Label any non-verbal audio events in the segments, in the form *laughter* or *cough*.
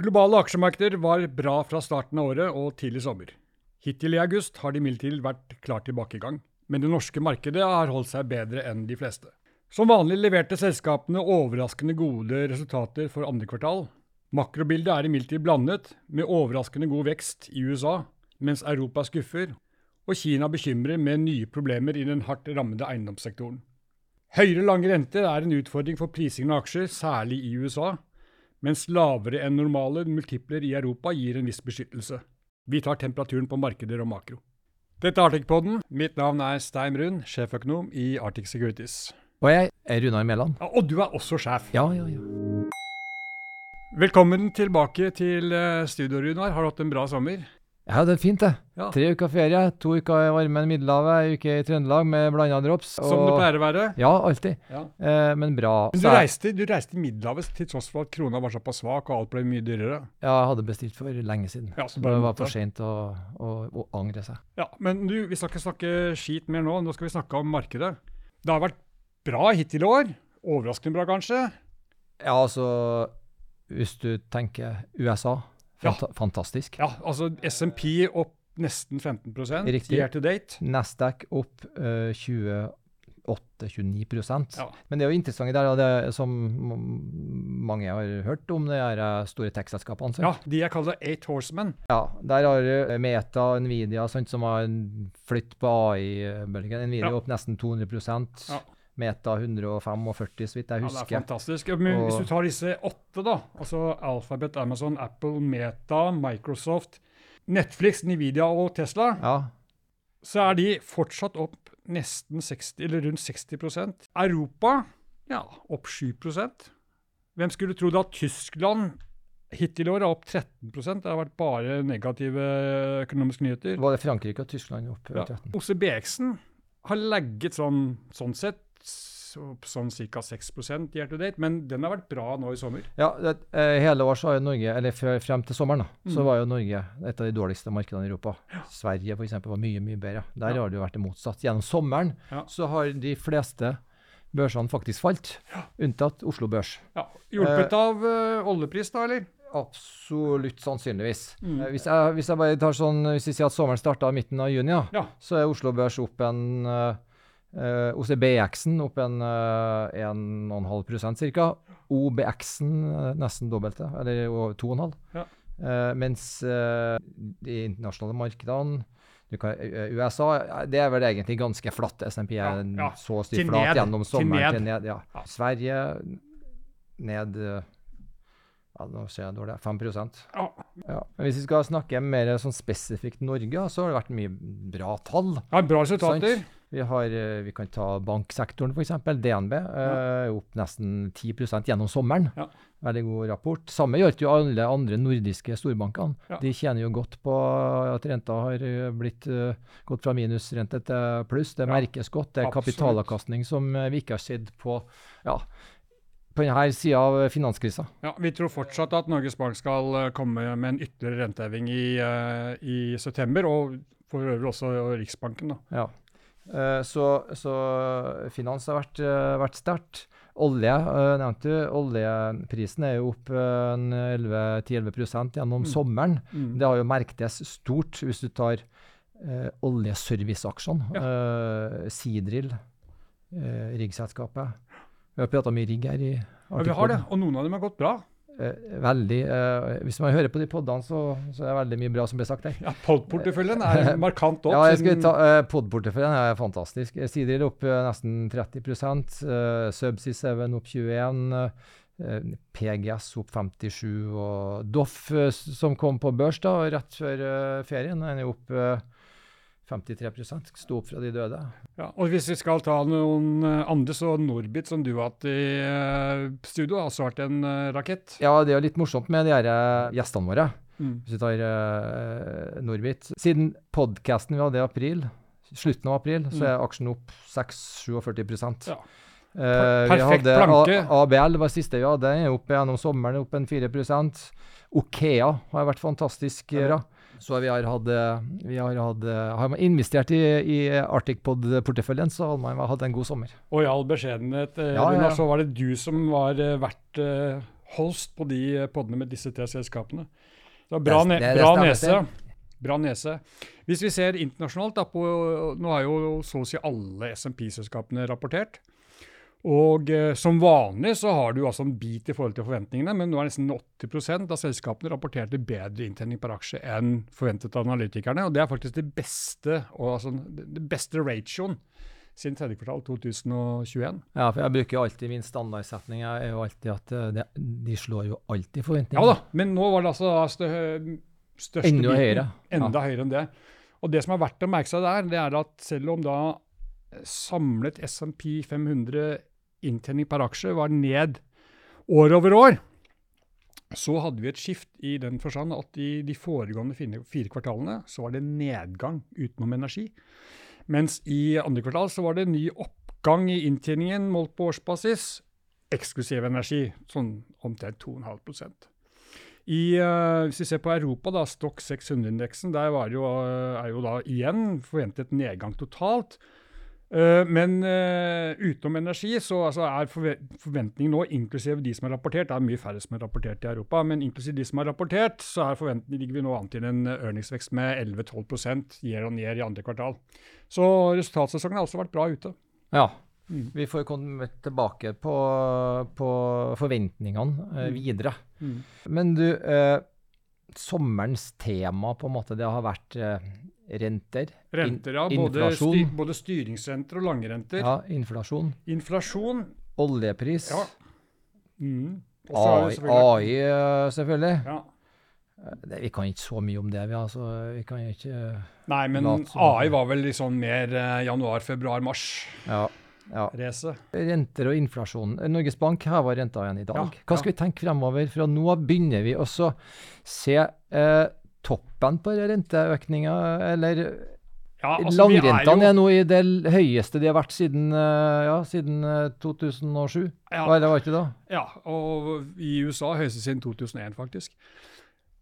Globale aksjemarkeder var bra fra starten av året og til i sommer. Hittil i august har det imidlertid vært klar tilbakegang, men det norske markedet har holdt seg bedre enn de fleste. Som vanlig leverte selskapene overraskende gode resultater for andre kvartal. Makrobildet er imidlertid blandet, med overraskende god vekst i USA, mens Europa skuffer, og Kina bekymrer med nye problemer i den hardt rammede eiendomssektoren. Høyere lange renter er en utfordring for prisingen av aksjer, særlig i USA, mens lavere enn normale multipler i Europa gir en viss beskyttelse. Vi tar temperaturen på markeder og makro. Dette er Arctic-podden. Mitt navn er Stein Rund, sjeføkonom i Arctic Securities. Og jeg er Runar Mæland. Ja, og du er også sjef. Ja, ja, ja. Velkommen tilbake til eh, studio, Runar. Har du hatt en bra sommer? Jeg det er fint, det. Ja. Tre uker ferie, to uker i varmen Middelhavet, ei uke i Trøndelag med blanda drops. Som det pleier å være? Ja, alltid. Ja. Eh, men bra. Men du reiste, du reiste Middelhavet til tross for at krona var såpass svak og alt ble mye dyrere? ja, jeg hadde bestilt for lenge siden. Ja, så det var for seint å, å, å angre seg. Ja, men du, vi skal ikke snakke skit mer nå. Nå skal vi snakke om markedet. Det har vært bra hittil i år. Overraskende bra, kanskje. Ja, altså Hvis du tenker USA, Ja. fantastisk. Ja, altså SMP opp nesten 15 Riktig. year to date. Nasdaq opp uh, 28-29 Ja. Men det er jo interessant der, er det som mange har hørt om, det er eh, store tech-selskapene. Ja, de jeg kaller Eight Horsemen. Ja, der har du Meta, Nvidia, sant, som har flytt på AI-bølgen. Nvidia Ja. opp nesten 200 Ja. Meta 145, så vidt jeg husker. Ja, det er fantastisk. Men hvis du tar disse åtte, da, altså Alphabet, Amazon, Apple, Meta, Microsoft, Netflix, Nvidia og Tesla, Ja, så er de fortsatt opp nesten 60, eller rundt 60% Europa, ja, opp 7% Hvem skulle trodd at Tyskland hittil i år er opp 13 Det har vært bare negative økonomiske nyheter. var det Frankrike og Tyskland opp Ja. 13? OCBX-en har legget sånn, sånn sett sånn ca. 6 year to date, men den har vært bra nå i sommer. Ja, det, eh, hele år så har jo Norge, eller frem til sommeren, da, så Mm. var jo Norge et av de dårligste markedene i Europa. Sverige for eksempel var mye, mye bedre. Der Ja. har det jo vært det motsatt. Gjennom sommeren Ja. så har de fleste børsene faktisk falt, unntatt Oslo Børs. Ja, Hjulpet av eh, oljepris, da, eller? Absolutt sannsynligvis. Mm. Eh, Hvis, jeg, hvis jeg bare tar sånn, hvis vi sier at sommeren starta i midten av juni, ja, Ja. så er Oslo Børs opp en uh, OCBX-en opp en uh, 1,5 ca. OBX-en uh, nesten dobbelte, eller o- 2,5. Ja. Uh, mens uh, de internasjonale markedene du kan, eh, USA eh, det er vel egentlig ganske flatt. SMP er Ja, ja. så styrflat Til flat gjennom til sommeren ned. til ned. Ja. Sverige ned eh, ja, nå ser jeg dårlig, 5 Ja. ja. Men hvis vi skal snakke mer sånn spesifikt Norge, så har det vært mye bra tall. ja, bra resultater. Sant? Vi, har, eh, vi kan ta banksektoren, f.eks. DNB eh, er opp nesten 10 gjennom sommeren. Ja. Veldig god rapport. Samme gjør jo alle andre nordiske storbankene. Ja. De tjener jo godt på at renta har eh, blitt uh, gått fra minusrente til pluss. Det Ja, merkes godt. Det er absolutt. kapitalavkastning som vi ikke har sett på ja, på denne sida av finanskrisa. Ja, Vi tror fortsatt at Norges Bank skal komme med en ytterligere renteheving i, i september, og for øvrig også Riksbanken. da. Ja. Eh, så, så finans har vært, uh, vært sterkt. Olje eh, nevnte du. Oljeprisen er jo opp eh, en 11-11 gjennom Mm. sommeren. Mm. Det har jo merktes stort hvis du tar eh, oljeserviceaksjene. Uh, Seadrill, eh, riggselskapet. Vi har prata mye rigg her i Ja, vi har det, og noen av dem har gått bra. Eh, veldig. eh, hvis man hører på de podene, så, så er det veldig mye bra som blir sagt der. Ja, Pod-porteføljen er *laughs* markant opp. Ja, jeg skulle ta uh, Pod-porteføljen er fantastisk. Sidril opp nesten 30 uh, Subsea 7 opp 21 eh, PGS opp 57 og Doff, som kom på børs da, rett før ferien, den er opp 53 Sto opp fra de døde. Ja, og hvis vi skal ta noen eh, andre, så Norbit, som du har hatt i eh, studio, har også vært en eh, rakett. Ja, det er jo litt morsomt med de her gjestene våre. Mm. Hvis vi tar uh, Norbit. Siden podkasten vi hadde i april, slutten av april, så er aksjen opp 6-47 Ja. Per perfekt hadde planke. ABL var siste vi hadde, er opp gjennom sommeren opp en 4% Okea har vært fantastisk Ja. Så vi har hatt, eh, vi har, hatt eh, har man investert i, i Arctic Pod-porteføljen, så har man hatt en god sommer. Og i all beskjedenhet, eh, Ja, ja, Runar, ja. så var det du som var vært host på de podene med disse tre selskapene. Så bra, ne det- det bra nese. Bra nese. Hvis vi ser internasjonalt, da, på, nå har jo så å si alle SMP-selskapene rapportert. Og eh, som vanlig så har du altså en bit i forhold til forventningene, men nå er nesten 80% av selskapene rapporterte bedre inntjening per aksje enn forventet av analytikerne. Og det er faktisk det beste, og altså, det beste ratioen siden tredje kvartal 2021. Ja, for jeg bruker alltid min standardsetning er jo alltid at eh, det, de slår jo alltid forventningene. Ja da, men nå var det altså stø største Enda biten. høyere. Enda høyere enn det. Og det som er verdt å merke seg der, det er at selv om da samlet SMP 500 inntjening per aksje var ned år over år, så hadde vi et skift i den forstand at i de foregående fire, kvartalene så var det nedgang utenom energi. Mens i andre kvartal så var det ny oppgang i inntjeningen målt på årsbasis, eksklusiv energi, sånn omtrent 2,5% i, uh, Hvis vi ser på Europa, da, Stock 600-indeksen, der jo, eh, er jo da igjen forventet nedgang totalt. Eh, men uh, utenom energi så altså, er forve forventningen nå, inklusiv de som er rapportert, det er mye færre som er rapportert i Europa, men inklusiv de som er rapportert, så er ligger vi nå an til en earningsvekst med 11-12 year on year i andre kvartal. Så resultatsesongen har også vært bra ute. Ja. Mm. Vi får komme tilbake på, på forventningene eh, Mm. videre. Mm. Men du, eh, sommerens tema på en måte, det har vært eh, renter. Renter, ja. Både, styr, både styringsrenter og langrenter. Ja, inflasjon. Inflasjon. Oljepris. Ja. Mm. AI, selvfølgelig- AI, eh, selvfølgelig. Ja. Det, vi kan ikke så mye om det, vi. Altså, vi kan ikke eh, Nei, men AI var vel liksom mer eh, januar, februar, mars. Ja. ja. Rese. Renter og inflasjon. Norges Bank hever renta igjen i dag. Ja, Hva skal vi tenke fremover? Fra nå begynner vi også se eh, toppen på renteøkninga, eller Ja, altså, Langrentene er Langrentene er, jo- nå i det høyeste de har vært siden, eh, ja, siden eh, 2007. Ja. Eller var ikke det? Ja, og i USA høyeste siden 2001, faktisk.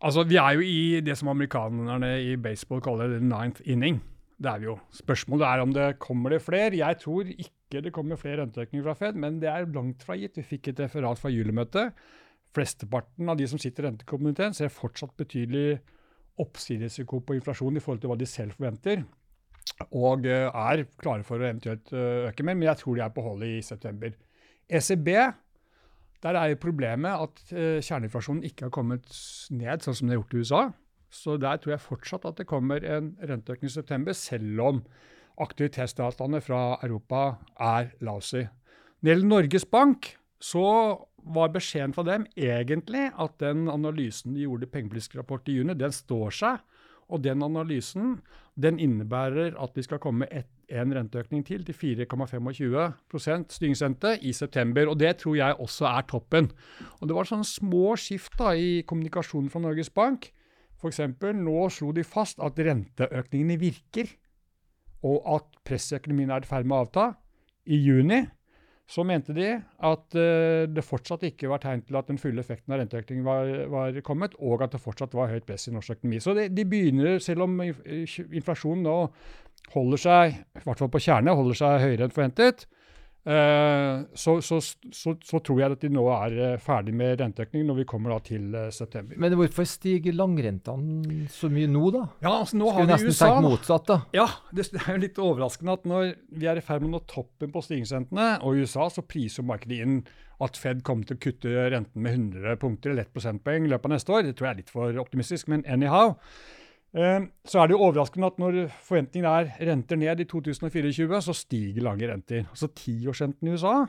Altså, Vi er jo i det som amerikanerne i baseball kaller the ninth inning. Det er vi jo. Spørsmålet er om det kommer det flere. Jeg tror ikke det kommer flere renteøkninger fra Fed, men det er langt fra gitt. Vi fikk et referat fra julemøtet. Flesteparten av de som sitter i rentekomiteen, ser fortsatt betydelig oppsiderisiko på inflasjon i forhold til hva de selv forventer. Og eh, er klare for å eventuelt eh, øke mer, men jeg tror de er på hold i september. ECB der er jo problemet at eh, kjerneinflasjonen ikke har kommet ned sånn som det har gjort i USA. Så der tror jeg fortsatt at det kommer en renteøkning i september, selv om aktivitetsdataene fra Europa er lousy. Når det gjelder Norges Bank, så var beskjeden fra dem egentlig at den analysen de gjorde i pengepolitisk rapport i juni, den står seg. Og den analysen den innebærer at vi skal komme med en renteøkning til, til 4,25% styringsrente i september. Og det tror jeg også er toppen. Og det var sånne små skift da, i kommunikasjonen fra Norges Bank. F.eks. nå slo de fast at renteøkningene virker, og at presset er i ferd med å avta. I juni så mente de at uh, det fortsatt ikke var tegn til at den fulle effekten av renteøkningen var, var kommet, og at det fortsatt var høyt press i norsk økonomi. Så de, de begynner, selv om inflasjonen nå holder seg, i hvert fall på kjerne, holder seg høyere enn forventet, så, så, så, så tror jeg at de nå er eh, ferdig med renteøkning når vi kommer da til eh, september. Men hvorfor stiger langrentene så mye nå, da? Ja, altså nå Skulle har vi nesten USA. tenkt motsatt, da. Ja, det det er jo litt overraskende at når vi er i ferd med å nå toppen på stigningsrentene, og i USA så priser markedet inn at Fed kommer til å kutte renten med 100 punkter eller 1 prosentpoeng i løpet av neste år. Det tror jeg er litt for optimistisk, men anyhow. Eh, Så er det jo overraskende at når forventningen er renter ned i 2024, så stiger lange renter. Altså Tiårsrenten i USA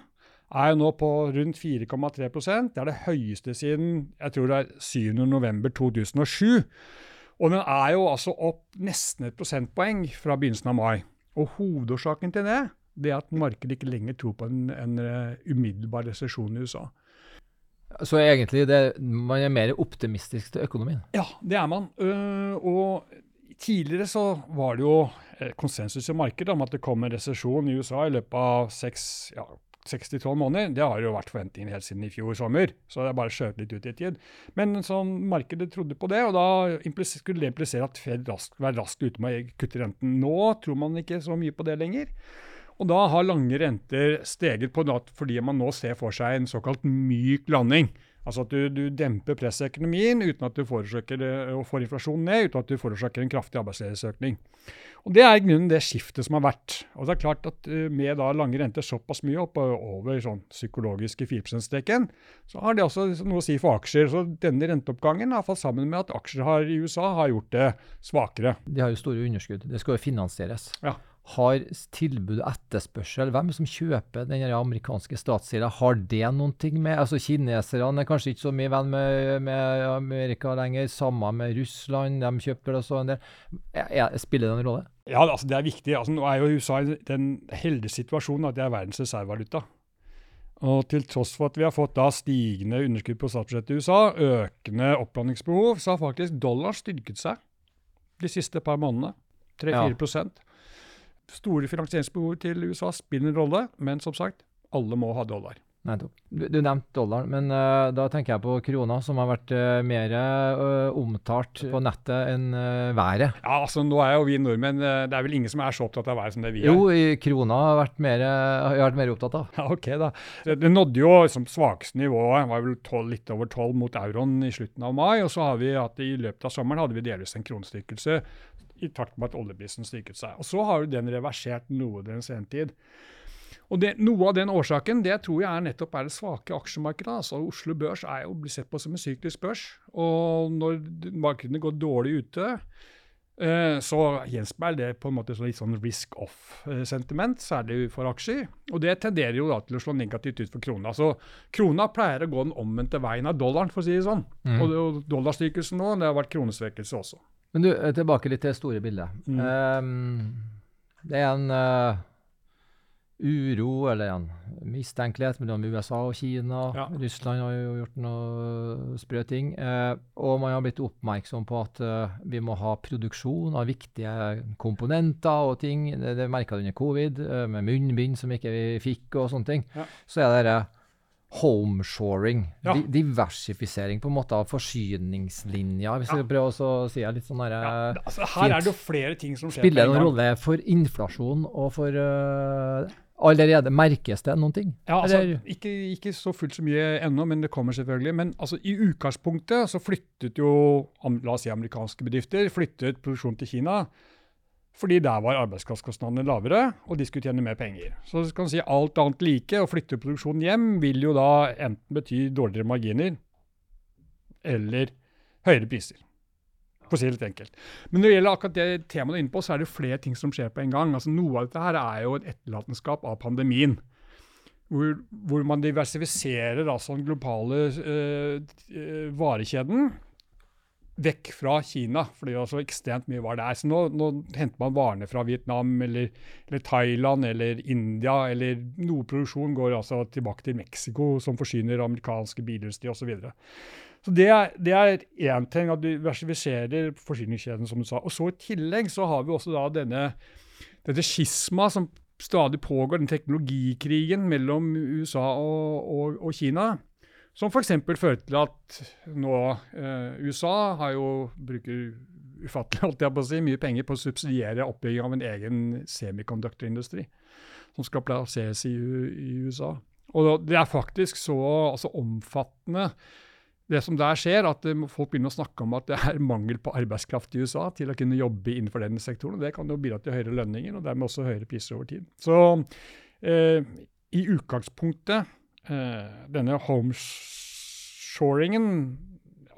er jo nå på rundt 4,3% Det er det høyeste siden jeg tror det er 7. november 2007. Og den er jo altså opp nesten et prosentpoeng fra begynnelsen av mai. Og hovedårsaken til det, det er at markedet ikke lenger tror på en, en eh, umiddelbar resesjon i USA. Så egentlig det, man er mer optimistisk til økonomien. Ja, det er man. Øh, og tidligere så var det jo eh, konsensus i markedet om at det kom en resesjon i USA i løpet av seks, ja, 6-12 måneder. Det har jo vært forventningene helt siden i fjor sommer, så det er bare skjøt litt ut i tid. Men sånn, markedet trodde på det, og da skulle det implisere at Fed raskt, være raskt ute med å kutte renten. Nå tror man ikke så mye på det lenger. Og da har lange renter steget på natt fordi man nå ser for seg en såkalt myk landing. Altså at du, du demper presset i økonomien uten at du forårsaker eh, og får inflasjonen ned, uten at du forårsaker en kraftig arbeidsledighetsøkning. Og Det er i grunnen det skiftet som har vært. Og det er klart at eh, Med da lange renter såpass mye opp over sånn psykologiske 4 %-streken, så har det også noe å si for aksjer. Så denne renteoppgangen, har falt sammen med at aksjer har, i USA har gjort det svakere. De har jo store underskudd. Det skal jo finansieres. Ja har tilbud og etterspørsel. Hvem som kjøper den amerikanske statsgjelda? Har det noen ting med altså Kineserne er kanskje ikke så mye venn med, med, Amerika lenger. Samme med Russland, de kjøper det så en del. Er, spiller det en rolle? Ja, altså det er viktig. Altså, nå er jo USA i den heldige situasjonen at det er verdens reservevaluta. Og til tross for at vi har fått da stigende underskudd på statsbudsjettet i USA, økende opplandingsbehov, så har faktisk dollar styrket seg de siste par månedene. 3-4 ja. Store finansieringsbehov til USA spiller en rolle, men som sagt, alle må ha dollar. Nettopp. Du, du, nevnte dollaren, men uh, da tenker jeg på krona, som har vært uh, mer uh, omtalt på nettet enn været. Ja, altså Nå er jo vi nordmenn Det er vel ingen som er så opptatt av været som det vi er? Jo, i krona har vært mer, har vært mer opptatt av. Ja, ok da. Det, nådde jo liksom svakeste nivået, var vel 12, litt over 12 mot euroen i slutten av mai. Og så har vi at i løpet av sommeren hadde vi delvis en kronestyrkelse i takt med at oljeprisen styrket seg. Og Så har jo den reversert noe den senere tid. Og det, Noe av den årsaken det tror jeg er nettopp er det svake aksjemarkedet. altså Oslo Børs er jo blir sett på som en syklisk børs. Og når markedene går dårlig ute, eh, så gjenspeiler det på en måte litt sånn risk off-sentiment, særlig for aksjer. Og det tenderer jo da til å slå negativt ut for krona. Så krona pleier å gå den omvendte veien av dollaren, for å si det sånn. Mm. Og dollarstyrkelsen nå, det har vært kronesvekkelse også. Men du, eh, tilbake litt til det store bildet. Mm. Um, det er en uh, uro, eller en mistenkelighet mellom USA og Kina. Ja. Russland har jo gjort noe sprø ting. Uh, og man har blitt oppmerksom på at uh, vi må ha produksjon av viktige komponenter og ting. Det, det merka du under covid, med munnbind som ikke vi fikk og sånne ting. Ja. Så er det homeshoring. Ja. Di diversifisering på en måte av forsyningslinjer. Hvis ja. vi prøver å si litt sånn der ja, altså, Her er det jo flere ting som skjer. Spiller det noen rolle for inflasjon og for uh, Allerede merkes det noen ting? Ja, altså, ikke, ikke, så fullt så mye ennå, men det kommer selvfølgelig. Men altså, i utgangspunktet så flyttet jo la oss si amerikanske bedrifter flyttet produksjon til Kina. Fordi der var arbeidskraftkostnadene lavere, og de skulle tjene mer penger. Så kan si alt annet like, å flytte produksjonen hjem vil jo da enten bety dårligere marginer eller høyere priser. For å si det litt enkelt. Men når det gjelder akkurat det temaet du er inne på, så er det flere ting som skjer på en gang. Altså Noe av dette her er jo et etterlatenskap av pandemien. Hvor, hvor man diversifiserer altså den globale øh, varekjeden vekk fra Kina, fordi det var så ekstremt mye var der. Så nå, nå henter man varene fra Vietnam eller, eller, Thailand eller India, eller noe produksjon går altså tilbake til Mexico, som forsyner amerikanske bilindustri osv. Så, videre. så det er én ting, at du diversifiserer forsyningskjeden, som du sa. Og så i tillegg så har vi også da denne, dette skisma som stadig pågår, den teknologikrigen mellom USA og, og, og Kina som f.eks. fører til at nå eh, USA har jo, bruker ufattelig *laughs* holdt jeg på å si, mye penger på å subsidiere oppbygging av en egen semikonduktorindustri som skal plasseres i, i, USA. Og det er faktisk så altså, omfattende det som der skjer, at uh, folk begynner å snakke om at det er mangel på arbeidskraft i USA til å kunne jobbe innenfor den sektoren. og Det kan jo bidra til høyere lønninger og dermed også høyere priser over tid. Så eh, i utgangspunktet Eh, denne homeshoringen,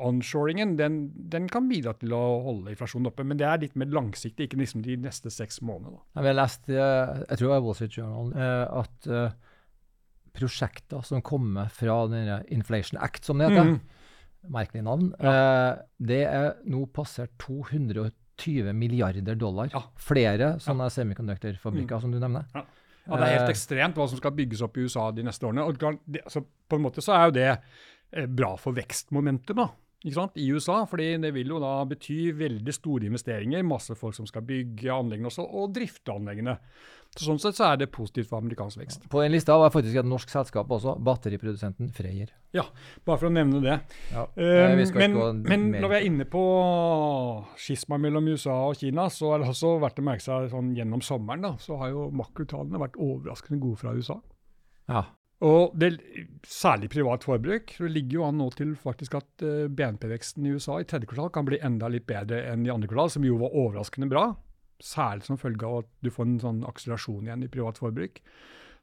onshoringen, den, den, kan bidra til å holde inflasjonen oppe. Men det er litt mer langsiktig, ikke liksom de neste seks månedene. Jeg lest, jeg tror det var Wall Street Journal, eh, at prosjekter som kommer fra denne Inflation Act, som det heter, mm. merkelig navn, ja. det er nå passert 220 milliarder dollar. Ja. Flere sånne ja. semikonduktorfabrikker mm. som du nevner. Ja. Ja, Det er helt eh. ekstremt hva som skal bygges opp i USA de neste årene. og det, altså, På en måte så er jo det eh, bra for vekstmomentet da, i USA. fordi det vil jo da bety veldig store investeringer, masse folk som skal bygge anleggene også, og drifte anleggene. Så sånn sett så er det positivt for amerikansk vekst. På en liste var faktisk et norsk selskap også, batteriprodusenten Freyr. Ja, bare for å nevne det. Ja, um, men, men når vi er inne på skisma mellom USA og Kina, så er det også verdt å merke seg sånn gjennom sommeren da, så har jo makrotallene vært overraskende gode fra USA. Ja. Og det, Særlig privat forbruk. Det ligger jo an nå til faktisk at uh, BNP-veksten i USA i tredje kvartal kan bli enda litt bedre enn i andre kvartal, som jo var overraskende bra. Særlig som følge av at du får en sånn akselerasjon igjen i privat forbruk.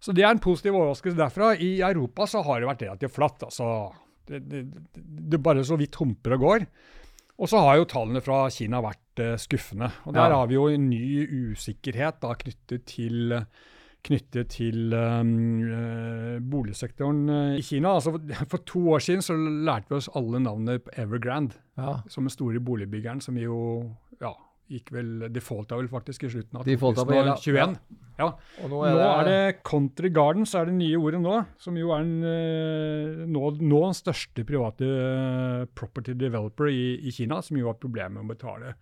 Så det er en positiv overraskelse derfra. I Europa så har det vært relativt flatt. altså. Det, det, det bare så vidt humper og går. Og så har jo tallene fra Kina vært uh, skuffende. Og der ja. har vi jo en ny usikkerhet da, knyttet til knyttet til um, boligsektoren eh, i Kina. Altså for, for, to år siden så lærte vi oss alle navnet på Evergrande, ja. som den store boligbyggeren som jo ja, gikk vel Defaulta vel faktisk i slutten av 2021. Ja. Og nå er, nå er, det Country Gardens er det nye ordet nå, som jo er den nå, nå den største private property developer i, i, Kina, som jo har problemer med å betale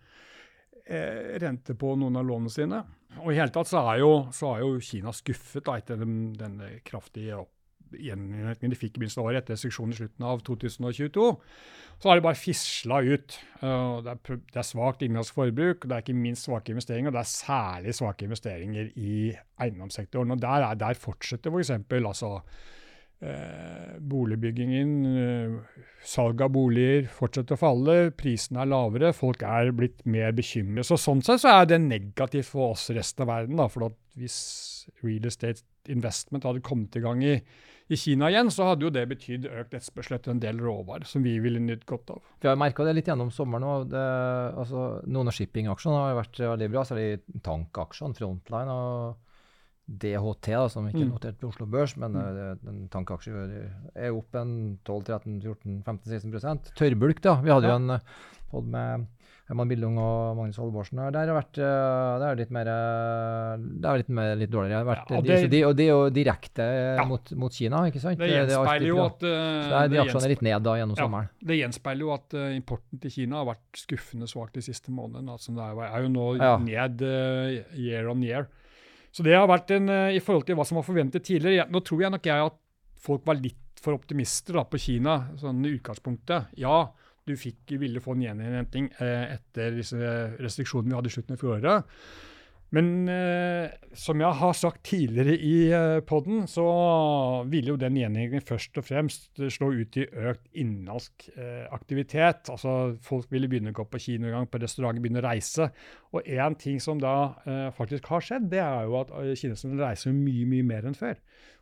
eh, rente på noen av lånene sine. Og i hele tatt så er jo, så er jo Kina skuffet da, etter den, denne kraftige gjeninnretningen de fikk i begynnelsen av året etter restriksjonen i slutten av 2022. Så har det bare fisla ut. Uh, det er, det er svakt innenlandsk forbruk, det er ikke minst svake investeringer. Og det er særlig svake investeringer i eiendomssektoren. Og der, er, der fortsetter f.eks. For altså Eh, boligbyggingen, eh, salg av boliger fortsetter å falle, prisene er lavere, folk er blitt mer bekymret. Så Sånn sett så er det negativt for oss resten av verden. Da, for Hvis real estate investment hadde kommet i gang i, i Kina igjen, så hadde jo det betydd økt etterspørsel etter en del råvarer som vi ville nytt godt av. Vi har merka det litt gjennom sommeren òg. Altså, noen av shippingaksjene har vært veldig bra, særlig tankaksjene, Frontline. og DHT, da, som ikke er mm. notert på Oslo Børs, men mm. uh, en tankeaksje er opp en 12-13-14-15-16% Tørrbulk, da. Vi hadde ja. jo en uh, pod med Herman Billung og Magnus Holborsen. Der har vært uh, det er litt mer Det er litt, mer, litt dårligere. Vært, ja, det, de, og det er jo direkte ja. mot, mot, Kina, ikke sant? Det gjenspeiler jo at uh, De aksjene er litt ned da gjennom sommeren. Det gjenspeiler jo at uh, importen til Kina har vært skuffende svak de siste månedene. Altså, det er, er jo nå ned year on year. Så det har vært en, eh, I forhold til hva som var forventet tidligere Nå tror jeg nok jeg at folk var litt for optimister da, på Kina sånn i utgangspunktet. Ja, du fikk, ville få en gjeninnhenting eh, etter disse restriksjonene vi hadde i slutten av fjoråret. Men eh, som jeg har sagt tidligere i eh, poden, så ville jo den gjengjengingen først og fremst slå ut i økt innenlandsk eh, aktivitet. Altså Folk ville begynne å gå på kino en gang, på restauranter, begynne å reise. Og én ting som da eh, faktisk har skjedd, det er jo at eh, kineserne reiser mye, mye mer enn før.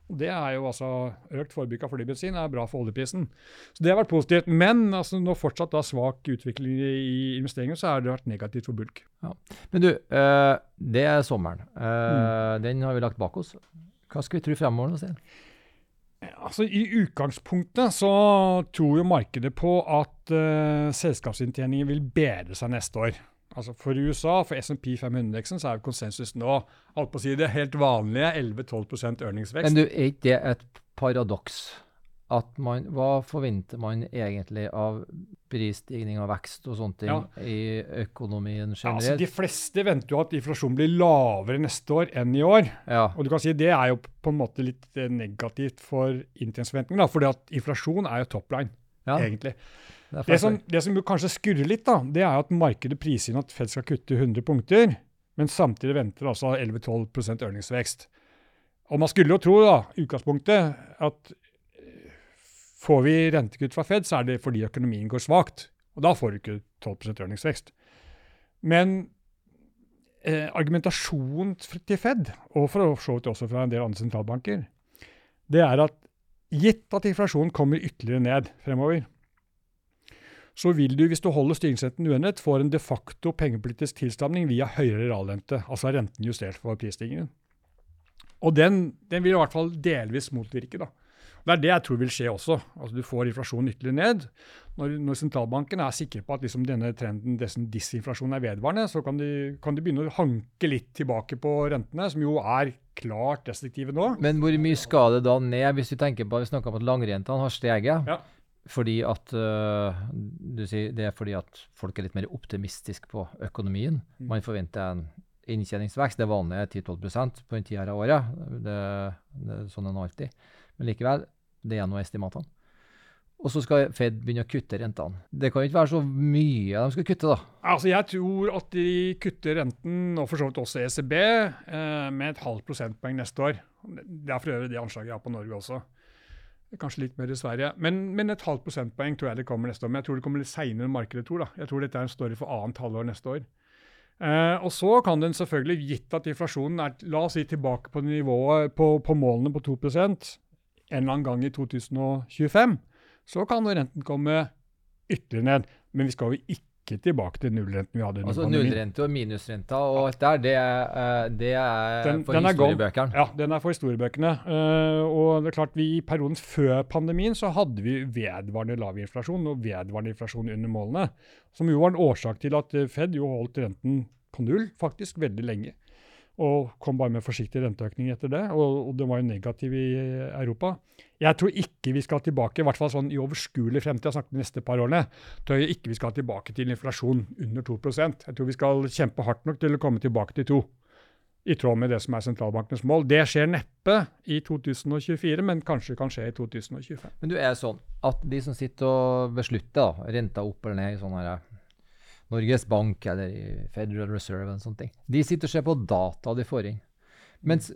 Det er jo altså Økt forbruk av flybensin er bra for oljeprisen. Så Det har vært positivt. Men altså, når fortsatt da svak utvikling i investeringer, så har det vært negativt for bulk. Ja. Men du, uh, det er sommeren. Uh, mm. Den har vi lagt bak oss. Hva skal vi tro fremover? nå, Altså, I utgangspunktet så tror jo markedet på at uh, selskapsinntjeningen vil bedre seg neste år. Altså For USA, for SMP 500-indeksen, så er konsensus nå alt på å si det helt vanlige 11-12% ørningsvekst. Men du, er ikke det et paradoks? At man, hva forventer man egentlig av prisstigning og vekst og sånne ting ja. i økonomien generelt? Ja, altså de fleste venter jo at inflasjonen blir lavere neste år enn i år. Ja. Og du kan si Det er jo på en måte litt eh, negativt for inntjeningsforventningene. For inflasjon er jo top line, egentlig. Det, det, som, det, som, kanskje skurrer litt, da, det er at markedet priser inn at Fed skal kutte 100 punkter, men samtidig venter altså 11-12% ørningsvekst. Og man skulle jo tro, da, utgangspunktet, at eh, får vi rentekutt fra Fed, så er det fordi økonomien går svakt. Og da får du ikke 12% ørningsvekst. Men eh, argumentasjonen til Fed, og for så vidt også fra en del andre sentralbanker, det er at gitt at inflasjonen kommer ytterligere ned fremover, så vil du, hvis du holder styringsrenten uendret, få en de facto pengepolitisk tilstramning via høyere realrente, altså renten justert for prisstigningen. Og den, den, vil i hvert fall delvis motvirke. da. Det er det jeg tror vil skje også. Altså Du får inflasjonen ytterligere ned. Når, når sentralbanken er sikre på at liksom denne trenden, dessen disinflasjonen er vedvarende, så kan de, kan de, begynne å hanke litt tilbake på rentene, som jo er klart restriktive nå. Men hvor mye skal det da ned, hvis vi tenker på vi snakker om at langrentene har steget? Ja. Fordi at uh, du sier Det er fordi at folk er litt mer optimistiske på økonomien. Mm. Man forventer en inntjeningsvekst. Det vanlige er 10-12% på den tida av året. Det, det, er sånn det alltid. Men likevel, det er nå estimatene. Og så skal Fed begynne å kutte rentene. Det kan jo ikke være så mye de skal kutte, da? Altså, Jeg tror at de kutter renten, og for så vidt også ECB, eh, med et halvt prosentpoeng neste år. Det er for øvrig det anslaget jeg har på Norge også. Kanskje litt mer i Sverige. Men, men, et halvt prosentpoeng tror jeg det kommer neste år. Men jeg tror det kommer litt seinere enn markedet tror. da. Jeg tror dette er en story for annet halvår neste år. Eh, og så kan den selvfølgelig, gitt at inflasjonen er la oss si, tilbake på nivået på, på målene på 2% en eller annen gang i 2025, så kan renten komme ytterligere ned. Men vi skal jo ikke ikke tilbake til nullrenten vi hadde under altså. Nullrente og minusrenta og alt der, det er, eh, det er den, for den historiebøkene? Ja, den er for historiebøkene. Uh, og det er klart, vi, I perioden før pandemien så hadde vi vedvarende lav inflasjon og vedvarende inflasjon under målene. Som jo var en årsak til at Fed jo holdt renten på null faktisk veldig lenge og kom bare med forsiktig renteøkning etter det. Og, og det var jo negativ i Europa. Jeg tror ikke vi skal tilbake, i hvert fall sånn i overskuelig fremtid, jeg snakket de neste par årene, tror jeg ikke vi skal tilbake til inflasjon under 2% Jeg tror vi skal kjempe hardt nok til å komme tilbake til 2 i tråd med det som er sentralbankenes mål. Det skjer neppe i 2024, men kanskje kan skje i 2025. Men du er sånn at de som sitter og beslutter da, renta opp eller ned i sånne her Norges Bank eller Federal Reserve og sånne ting. De sitter og ser på data de får inn. Mens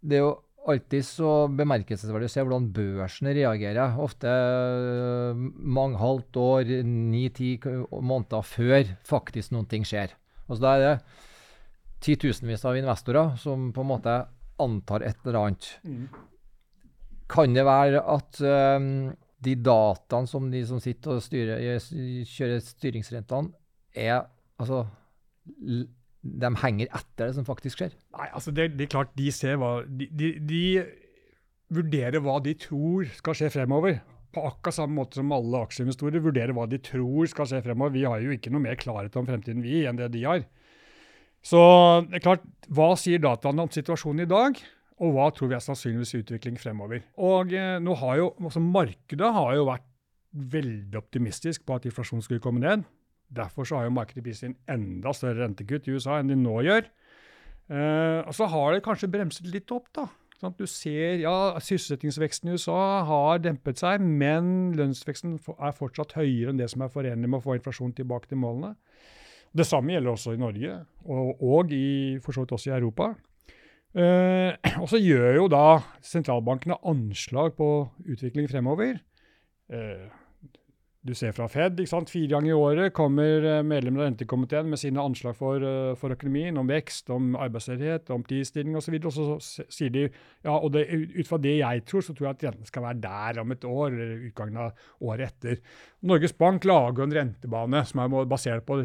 det er jo alltid så bemerkelsesverdig å se hvordan børsen reagerer. Ofte uh, mange halvt år, ni-ti måneder før faktisk noen ting skjer. Altså da er det titusenvis av investorer som på en måte antar et eller annet. Mm. Kan det være at um, de dataene som de som sitter og styrer, kjører styringsrentene, er altså De henger etter det som faktisk skjer? Nei, altså det, det er klart de ser hva de, de, de, vurderer hva de tror skal skje fremover. På akkurat samme måte som alle aksjeinvestorer vurderer hva de tror skal skje fremover. Vi har jo ikke noe mer klarhet om fremtiden vi enn det de har. Så det er klart, hva sier dataene om situasjonen i dag? Og hva tror vi er sannsynligvis utvikling fremover. Og eh, nå har jo, altså Markedet har jo vært veldig optimistisk på at inflasjonen skulle komme ned. Derfor så har jo markedet vist inn enda større rentekutt i USA enn de nå gjør. Eh, og så har det kanskje bremset litt opp. da. Sånn du ser, ja, Sysselsettingsveksten i USA har dempet seg, men lønnsveksten er fortsatt høyere enn det som er forenlig med å få inflasjonen tilbake til målene. Det samme gjelder også i Norge, og, og i, for så vidt også i Europa. Uh, *clears throat* og så gjør jo da sentralbankene anslag på utvikling fremover. Uh, du ser fra Fed, ikke sant? fire ganger i året kommer eh, medlemmer av rentekomiteen med sine anslag for, for, økonomien, om vekst, om arbeidsledighet, om prisstilling osv. Og, så, og så sier de ja, og det, ut fra det jeg tror, så tror jeg at renten skal være der om et år, eller utgangen av året etter. Norges Bank lager en rentebane som er basert på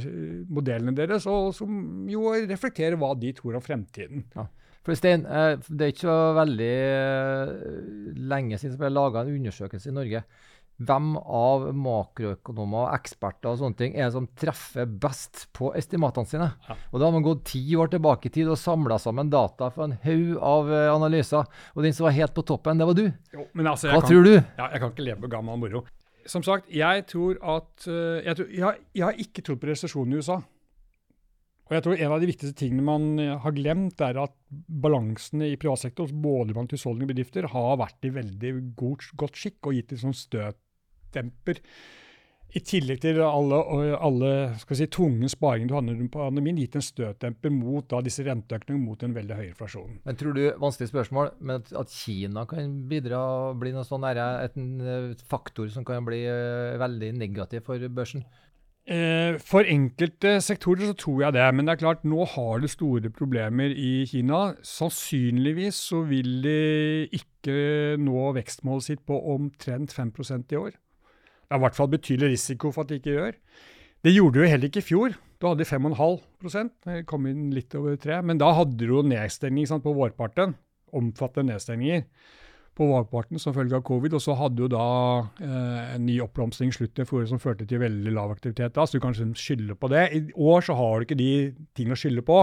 modellene deres, og som jo reflekterer hva de tror om fremtiden. Ja. For Stein, eh, det er ikke så veldig eh, lenge siden vi laga en undersøkelse i Norge. Hvem av makroøkonomer og eksperter og sånne ting er det som treffer best på estimatene sine? Ja. Og Da har man gått ti år tilbake i tid og samla sammen data fra en haug av eh, analyser. Og den som var helt på toppen, det var du. Jo, altså, Hva kan, tror du? Ja, jeg kan ikke leve på gammel moro. Som sagt, jeg tror at jeg, tror, jeg, jeg har ikke trodd på resesjonen i USA. Og jeg tror En av de viktigste tingene man eh, har glemt, er at balansene i privat sektor, både blant husholdninger og bedrifter, har vært i veldig god, godt skikk og gitt en sånn støtdemper. I tillegg til alle, alle si, tunge sparingene du hadde under pandemien, gitt en støtdemper mot da, disse renteøkningene mot en veldig høy inflasjon. Men tror du, vanskelig spørsmål, men at Kina kan bidra og bli noe sånn en eh, faktor som kan bli eh, veldig negativ for børsen? Eh, for enkelte sektorer så tror jeg det, men det er klart nå har det store problemer i Kina. Sannsynligvis så vil de ikke nå vekstmålet sitt på omtrent 5% i år. Det er i hvert fall betydelig risiko for at de ikke gjør. Det gjorde de jo heller ikke i fjor. Da hadde de 5,5 Det kom inn litt over 3 Men da hadde de jo nedstengning sant, på vårparten. Omfattende nedstengninger på valgparten som følge av covid. Og så hadde jo da eh, en ny oppblomstring i slutten av som førte til veldig lav aktivitet da, så du kan liksom skylde på det. I år så har du ikke de tingene å skylde på.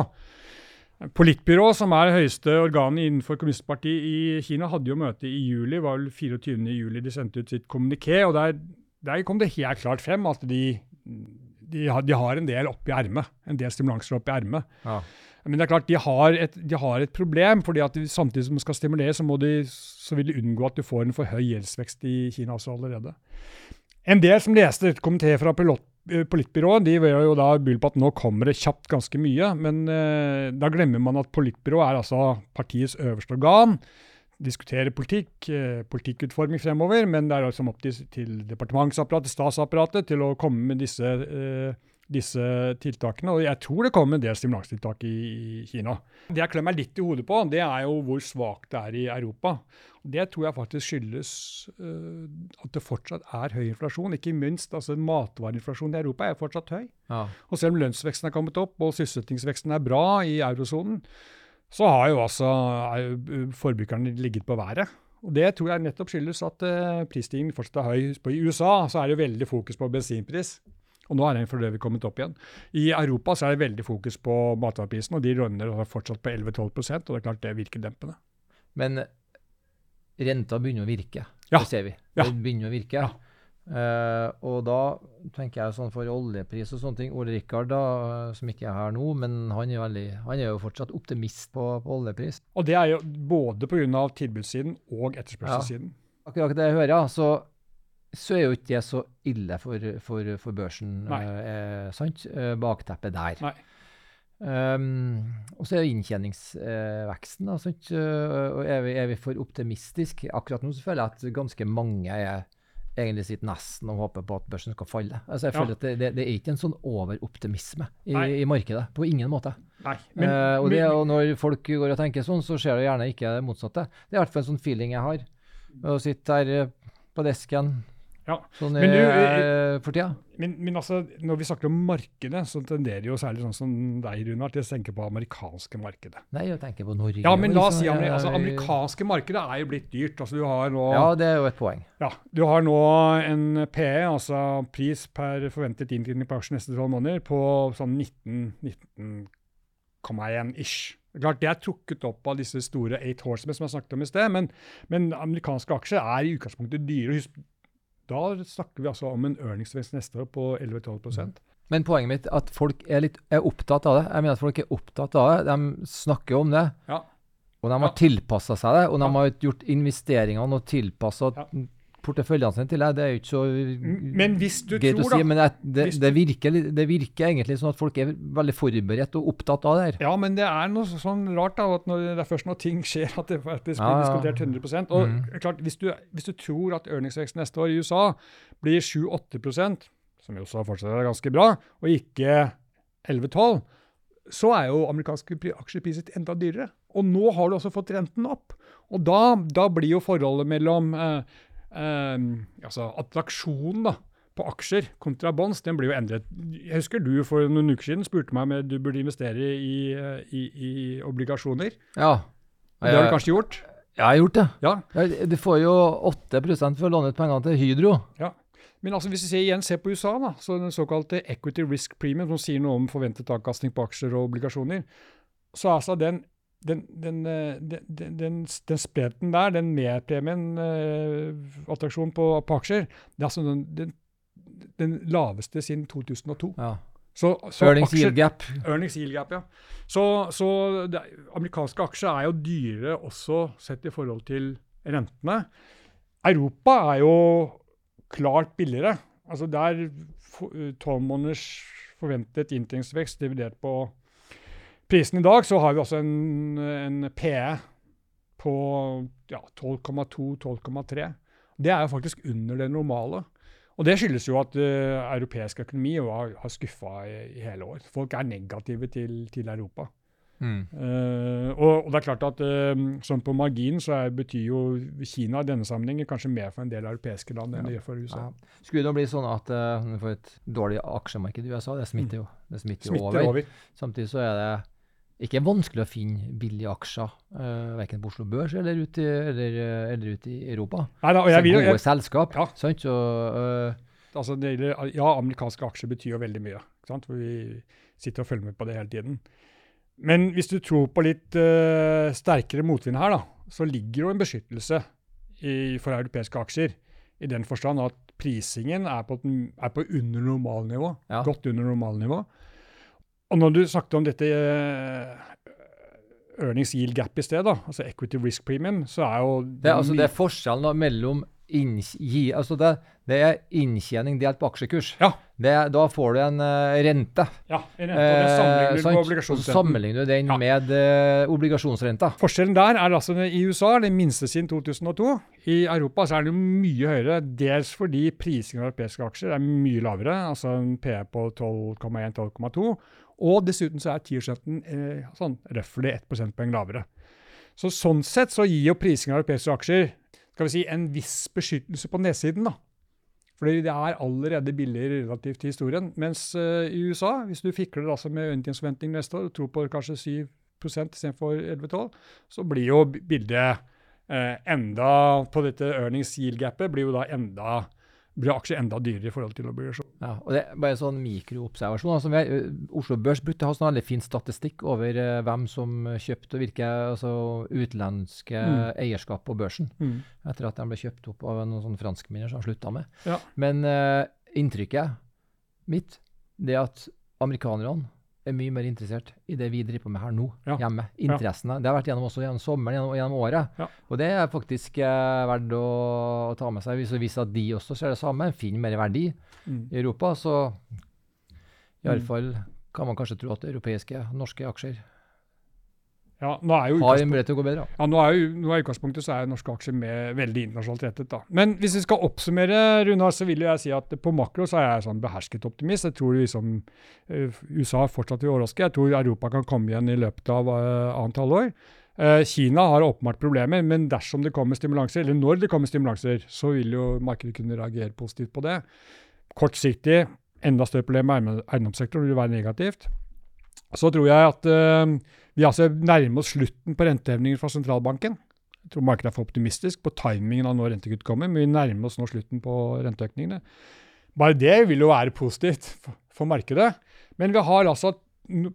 Politbyrå, som er høyeste organet innenfor kommunistpartiet i Kina, hadde jo møte i juli. var vel 24. juli de sendte ut sitt kommuniké. og der, der, kom det helt klart frem at de, de, har, de har en del oppi ermet. En del stimulanser oppi ermet. Ja. Men det er klart, de har et, de har et problem. fordi at Samtidig som de skal stimulere, så, de, så, vil de unngå at du får en for høy gjeldsvekst i Kina også allerede. En del som leste et komité fra pilot, Politbyrået, de var jo da bull på at nå kommer det kjapt ganske mye. Men eh, da glemmer man at Politbyrået er altså partiets øverste organ. Diskuterer politikk, eh, politikkutforming fremover, men det er liksom opp til, til departementsapparatet, statsapparatet, til å komme med disse, eh, disse tiltakene. Og jeg tror det kommer en del stimulanstiltak i, i Kina. Det jeg klør meg litt i hodet på, det er jo hvor svakt det er i Europa. Det tror jeg faktisk skyldes uh, at det fortsatt er høy inflasjon. Ikke minst altså matvareinflasjonen i Europa er fortsatt høy. Ja. Og selv om lønnsveksten er kommet opp og sysselsettingsveksten er bra i eurosonen, så har jo altså eh, forbrukerne ligget på været. Og Det tror jeg nettopp skyldes at uh, prisstigningen fortsatt er høy. I USA så er det jo veldig fokus på bensinpris. Og nå er den for øvrig kommet opp igjen. I Europa så er det veldig fokus på matvareprisen, og de rønner fortsatt på 11-12% og det er klart det virker dempende. Men renta begynner å virke. Ja. Det ser vi. Ja. Det begynner å virke. Ja. Uh, og da tenker jeg sånn for oljepris og sånne ting Ole Rikard, da, eh, som ikke er her nå, men han er, veldig, han er jo fortsatt optimist på, på oljepris. Og det er jo både pga. tilbudssiden og etterspørselssiden. Akkurat det jeg hører, så, så er jo ikke det så ille for, for, for børsen. Nei. Eh, sant? Eh, bakteppet der. Nei. Um, og så er jo inntjeningsveksten. da, sant? Eh, og er vi, er vi for optimistiske? Akkurat nå så føler jeg at ganske mange er egentlig sitter nesten og håper på at børsen skal falle. Altså jeg Ja. føler at det, det, det er ikke en sånn overoptimisme i, i markedet. På ingen måte. Nei. Men, uh, og, det, og når folk går og tenker sånn, så skjer det gjerne ikke det motsatte. Det er i hvert fall en sånn feeling jeg har. Å sitte her eh, på desken Ja, sånn Men du, eh, for tida. Men, men altså, når vi snakker om markedet, så tenderer jo særlig sånn som deg, Runar, til å tenke på amerikanske markedet. Nei, jeg tenker på Norge. Ja, men la oss liksom, si altså, eh, amerikanske markedet er jo blitt dyrt. Altså, du har nå Ja, det er jo et poeng. Ja, du har nå en PE, altså pris per forventet inntjening på aksjer neste tolv måneder, på sånn 19 19,1 ish. Klart Det er trukket opp av disse store eight horsemen som jeg snakket om i sted, men, men amerikanske aksjer er i utgangspunktet dyre. Husk, da snakker vi altså om en earningsvekst neste år på 11-12% Men poenget mitt er at folk er litt er opptatt av det. Jeg mener at folk er opptatt av det. De snakker om det. Ja. Og de har Ja. tilpassa seg det. Og de Ja. har gjort investeringene og tilpassa Ja. Porteføljene sine til deg. Det er jo ikke så Men hvis du greit tror, å da si, men det, det, det, virker, det virker egentlig sånn at folk er veldig forberedt og opptatt av det her. Ja, men det er noe sånn rart da, at når, det er først når ting skjer at det faktisk blir Ja, ja. diskutert 100 Og mm. klart, hvis du, hvis du tror at earningsveksten neste år i USA blir 7-8 som jo også fortsatt er ganske bra, og ikke 11-12 så er jo amerikanske aksjepriser enda dyrere. Og nå har du også fått renten opp. Og da, da blir jo forholdet mellom eh, altså attraksjonen da, på aksjer kontra bonds, den blir jo endret. Jeg husker du for noen uker siden spurte meg om du burde investere i, eh, i, i obligasjoner. Ja. Jeg, det har du kanskje gjort? Jeg har gjort det. Ja. Ja, Du får jo 8 for å låne ut pengene til Hydro. ja. Men altså, hvis vi ser, igjen ser på USA, da, så den såkalte equity risk premium, som sier noe om forventet avkastning på aksjer og obligasjoner, så er altså den den, den, eh, den, den, den, den spretten der, den medpremien, eh, på, på aksjer, det er altså den, laveste siden 2002. Ja. Så, så Earnings aksjer- yield gap. Earnings yield gap, ja. Så, så det, amerikanske aksjer er jo dyrere også sett i forhold til rentene. Europa er jo klart billigere. Altså der tolv måneders forventet inntektsvekst dividert på prisen i dag, så har vi altså en, en PE på ja, 12,2-12,3. Det er jo faktisk under det normale. Og det skyldes jo at uh, europeisk økonomi har, har skuffa i, i hele år. Folk er negative til, til Europa. Mm. Uh, og, og det er klart at uh, sånn på margin så er, betyr jo Kina i denne sammenhengen kanskje mer for en del europeiske land enn Ja. det gjør for USA. Ja. Skulle det bli sånn at uh, du får et dårlig aksjemarked i USA, det smitter jo, det smitter jo. Smitter over. over. Samtidig så er det ikke vanskelig å finne billige aksjer, uh, verken på Oslo Børs eller ute i, eller, eh, eller ute i Europa. Nei, da, og jeg vil, gode selskap. Ja. Sant? Så, uh, altså gjelder, ja, amerikanske aksjer betyr jo veldig mye. Vi sitter og følger med på det hele tiden. Men hvis du tror på litt uh, sterkere motvind her, da, så ligger jo en beskyttelse i, for europeiske aksjer. I den forstand at prisingen er på, et, er på under normalnivå. Ja. Godt under normalnivå. Og når du snakket om dette eh, earnings yield gap i sted, da, altså equity risk premium, så er jo det, er, altså, det er forskjellen mellom gi, altså det, det er inntjening delt på aksjekurs. Ja. Det, da får du en uh, rente. Ja, en rente, og det sammenligner du sant? med obligasjonsrenten. så sammenligner du den Ja. med uh, obligasjonsrenta. Forskjellen der er altså i USA er det minste siden 2002. I Europa så er jo mye høyere, dels fordi prisingen av europeiske aksjer er mye lavere, altså en PE på 12,1-12,2. Og dessuten så er tiårsrenten eh, sånn røftlig 1 prosentpoeng lavere. Så sånn sett så gir jo prisingen av europeiske aksjer skal vi si, en viss beskyttelse på nedsiden. da. Fordi det er allerede billigere relativt til historien. Mens eh, i USA, hvis du fikler altså med økningsforventning neste år og tror på kanskje 7% istedenfor 11-12, så blir jo bildet eh, enda På dette earnings yield-gapet blir jo da enda blir aksjer enda dyrere i forhold til obligasjon. Ja, og det er bare en sånn mikroobservasjon. Altså, ø, Oslo Børs brukte å ha sånn veldig fin statistikk over uh, hvem som kjøpte og hvilke altså, utenlandske Mm. eierskap på børsen, etter at de ble kjøpt opp av noen sånne franskmenner som slutta med. Ja. Men uh, inntrykket mitt det er at amerikanerne er mye mer interessert i det vi driver på med her nå, Ja. hjemme. Interessene. Det har vært gjennom også gjennom sommeren gjennom, gjennom året. Ja. Og det er faktisk eh, verdt å, å ta med seg. Hvis, hvis at de også ser det samme, finner mer verdi Mm. i Europa, så Mm. iallfall kan man kanskje tro at europeiske, norske aksjer Ja, nå er jo ha en mulighet til å gå bedre. Ja, nå er jo nå er utgangspunktet så er norske aksjer med veldig internasjonalt rettet. da. Men hvis vi skal oppsummere, Runar, så vil jeg si at på makro så er jeg sånn behersket optimist. Jeg tror liksom eh, USA fortsatt vil overraske. Jeg tror Europa kan komme igjen i løpet av uh, annet halvår. Eh, Kina har åpenbart problemer, men dersom det kommer stimulanser, eller når det kommer stimulanser, så vil jo markedet kunne reagere positivt på det. Kortsiktig, enda større problem med eiendom- eiendomssektoren vil være negativt. Så tror jeg at eh, vi altså nærmer oss slutten på rentehevninger fra sentralbanken. Jeg tror markedet er for optimistisk på timingen av når rentekutt kommer, men vi nærmer oss nå slutten på renteøkningene. Bare det vil jo være positivt for, for markedet. Men vi har altså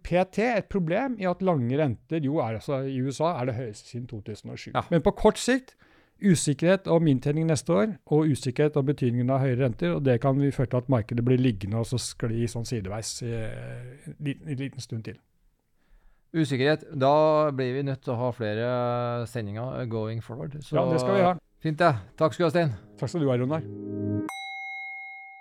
PT et problem i at lange renter jo er altså i USA er det høyeste siden 2007. Ja. Men på kort sikt usikkerhet om inntjening neste år og usikkerhet om betydningen av høyere renter. og Det kan vi føre til at markedet blir liggende og så skli sånn sideveis en liten stund til. Usikkerhet. Da blir vi nødt til å ha flere sendinger going forward. Så Ja, det skal vi ha. fint, det. Takk skal du ha, Stein. Takk skal du ha, Runar.